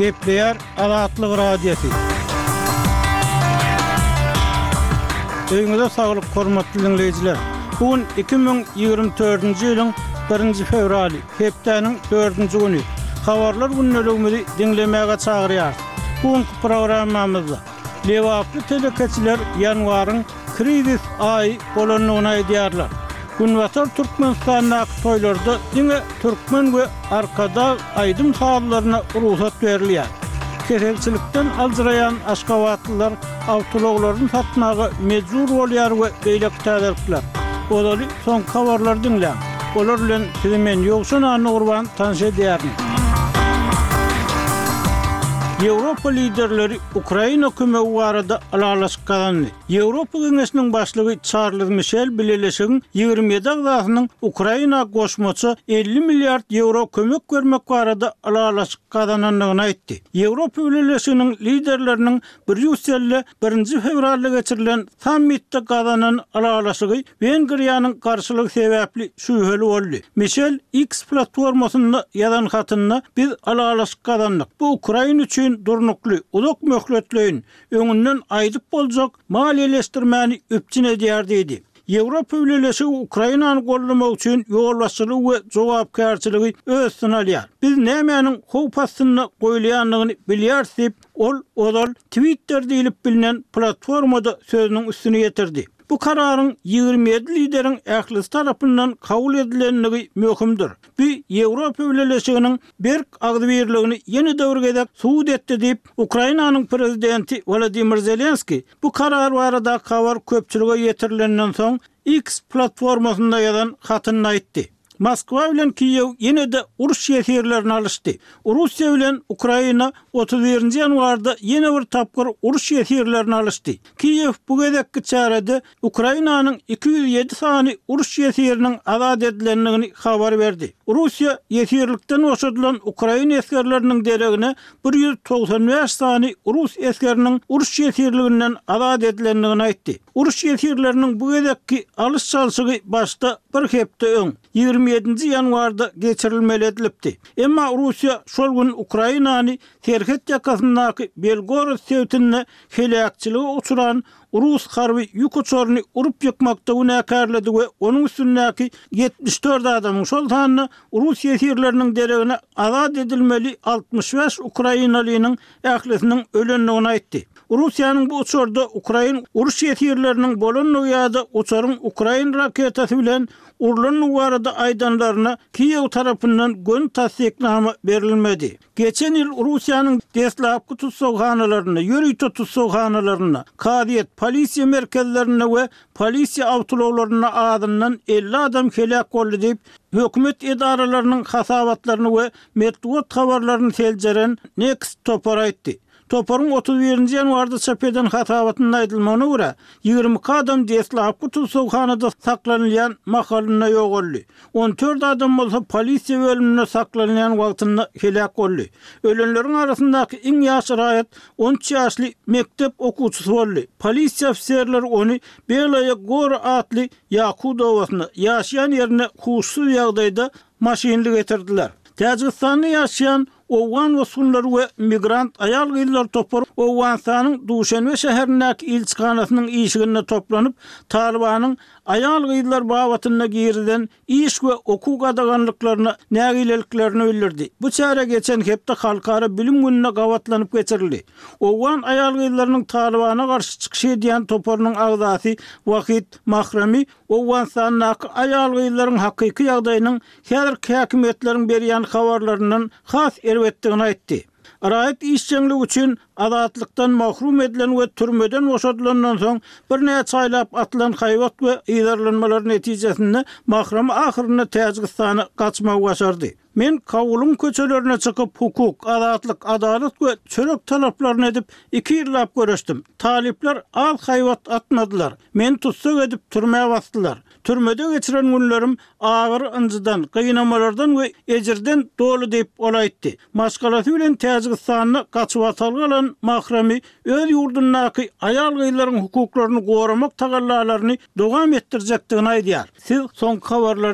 Gepleýär Azatlyk Radiosy. Öýüňize saglyk, hormatly diňleýjiler! Bu gün 2024-nji ýylyň birinji fewraly, hepdäniň dördünji güni. Habarlar gündeligimizi diňlemäge çagyrýarys. Bu günki programmamyzda Lebaply telekeçiler ýanwaryň krizis aýy bolandygyny aýdýarlar. Günbatar Türkmenistandaky toýlarda diňe türkmen we arkadag aýdym-sazlaryna rugsat berilýär. Keselçilikden aljyraýan aşgabatlylar awtoulaglaryny satmaga mejbur bolýar we beýleki täzelikler. Ozaly Soňky habarlary diňläň. Olar bilen sizi men Ýowşan Annagurban tanyş edýärin. Ýewropa liderleri Ukraina kömegi barada ylalaşyk gazandy. Ýewropa Geňeşiniň başlygy Çarlz Mişel bileleşigiň ýigrimi ýedi agzasynyň Ukraina goşmaça elli milliard ýewro kömek bermek barada ylalaşyk gazanandygyny aýtdy. Ýewropa Bileleşiginiň liderleriniň Brýusselde birinji fewralda geçirilen sammitde gazanan ylalaşygy Wengriýanyň garşylygy sebäpli şübheli boldy. Mişel X platformasynda ýazan hatynda, Biz ylalaşyk gazandyk. Bu Ukraina üçin durnukly, uzak möhletleýin, öňünden aýdyp boljak maliýeleşdirmäni üpjün edýär diýdi. Ýewropa Bileleşigi Ukrainany goldamak üçin ýolbaşçylygy we jogapkärçiligi öz üstüne alýar. Biz nämäniň howp astynda goýulýandygyny bilýäris diýip, Ol ozal Twitter diýlip bilinen platformada sözüniň üstüni ýetirdi. Bu kararyň ýigrimi ýedi lideriň ählisi tarapyndan kabul edilendigi möhümdir. Bu Ýewropa Bileleşiginiň berk agzybirligini ýene-de bir gezek subut etdi diýip, Ukrainanyň prezidenti Wolodymyr Zelenskiý bu karar baradaky habar köpçülige ýetirilenden soň X platformasynda ýazan hatynda aýtdy. Moskwa bilen Kiýew ýene-de uruş ýesirlerini alyşdy. Russiýa bilen Ukraina otuz birinji ýanwarda ýene bir tapgyr uruş ýesirlerini alyşdy. Kiýew bu gezekki çärede Ukrainanyň iki ýüz ýedi sany uruş ýesiriniň azat edilendigini habar berdi. Russiýa ýesirlikden boşadylan ukrain esgerleriniň deregine bir ýüz togsan bäş sany rus esgeriniň uruş ýesirliginden azat edilendigini aýtdy. Uruş ýesirleriniň bu gezekki alyş-çalşygy başda bir hepde öň, ýigrimi ýedinji ýanwarda geçirilmeli edilipdi. Emma Russiýa şol gün Ukrainany serhet ýakasyndaky Belgorod sebitinde heläkçilige uçran rus harby ýük uçaryny urup ýykmakda günäkärledi we onuň üstündäki ýetmiş dört adamyň, şol sanda rus ýesirleriniň deregine azat edilmeli altmyş bäş ukrainalynyň ählisiniň ölendigini aýtdy. Russiýanyň bu uçarda ukrain uruş ýesirleriniň bolandygy ýa-da uçaryň ukrain raketasy bilen urlandygy barada aýdanlaryna Kiýew tarapyndan göni tassyknama berilmedi. Geçen ýyl Russiýanyň deslapky tussaghanalaryna, ýörite tussaghanalarynda, kazyýet, polisiýa merkezlerinde we polisiýa awtoulaglarynda azyndan elli adam heläk boldy diýip, hökümet edaralarynyň hasabatlaryny we metbugat habarlaryny seljeren Next topary aýtdy. Toparyň otuz birinji ýanwarda çap eden hasabatynda aýdylmagyna görä, ýigrimi iki adam deslapky tussaghanada saklanylýan mahalynda ýogaldy. On dört adam bolsa polisiýa bölüminde saklanylýan wagtynda heläk boldy. Ölenleriň arasyndaky iň ýaş raýat on üç ýaşly mekdep okuwçysy boldy. Polisiýa ofiserleri ony Belaýa Gora atly Ýakut obasynda, ýaşaýan ýerine huşsuz ýagdaýda maşynly getirdiler. Täjigistanly ýaşaýan Owgan bosgunlary we migrant aýal-gyzlar topary Owganystanyň Duşenbe şäherindäki ilçihanasynyň işiginde toplanyp, Talybanyň aýal-gyzlar babatynda girizen iş we okuw gadaganlyklaryna nägileliklerini bildirdi. Bu çäre geçen hepde Halkara bilim gününe gabatlanyp geçirildi. Owgan aýal-gyzlarynyň Talybana garşy çykyş edýän toparynyň agzasy Wahid Mahrami Owganystandaky aýal-gyzlaryň hakyky ýagdaýynyň häzirki häkimiýetleriň berýän habarlaryndan has erbetdigini aýtdy. Raýat işjeňligi üçin azatlykdan mahrum edilen we türmeden boşadylandan soň birnäçe aýlap atylan haýbat we yzarlanmalar netijesinde Mahram ahyrynda Täjigistana gaçmagy başardy. Men Kabulyň köçelerine çykyp, hukuk, azatlyk, adalat we çörek talaplaryny edip, iki ýyllap göreşdim. Talyplar az haýbat atmadylar. Meni tussag edip, türmä basdylar. Türmede geçiren günlerim agyr, ynjydan, gynamalardan we ejirden doly diýip, ol aýtdy. Maşgalasy bilen Täjigistanda gaçybatalga alan Mahrami öz ýurdundaky aýal-gyzlaryň hukuklaryny goramak tagallalaryny dowam etdirjekdigini aýdýar. Siz soňky habarlar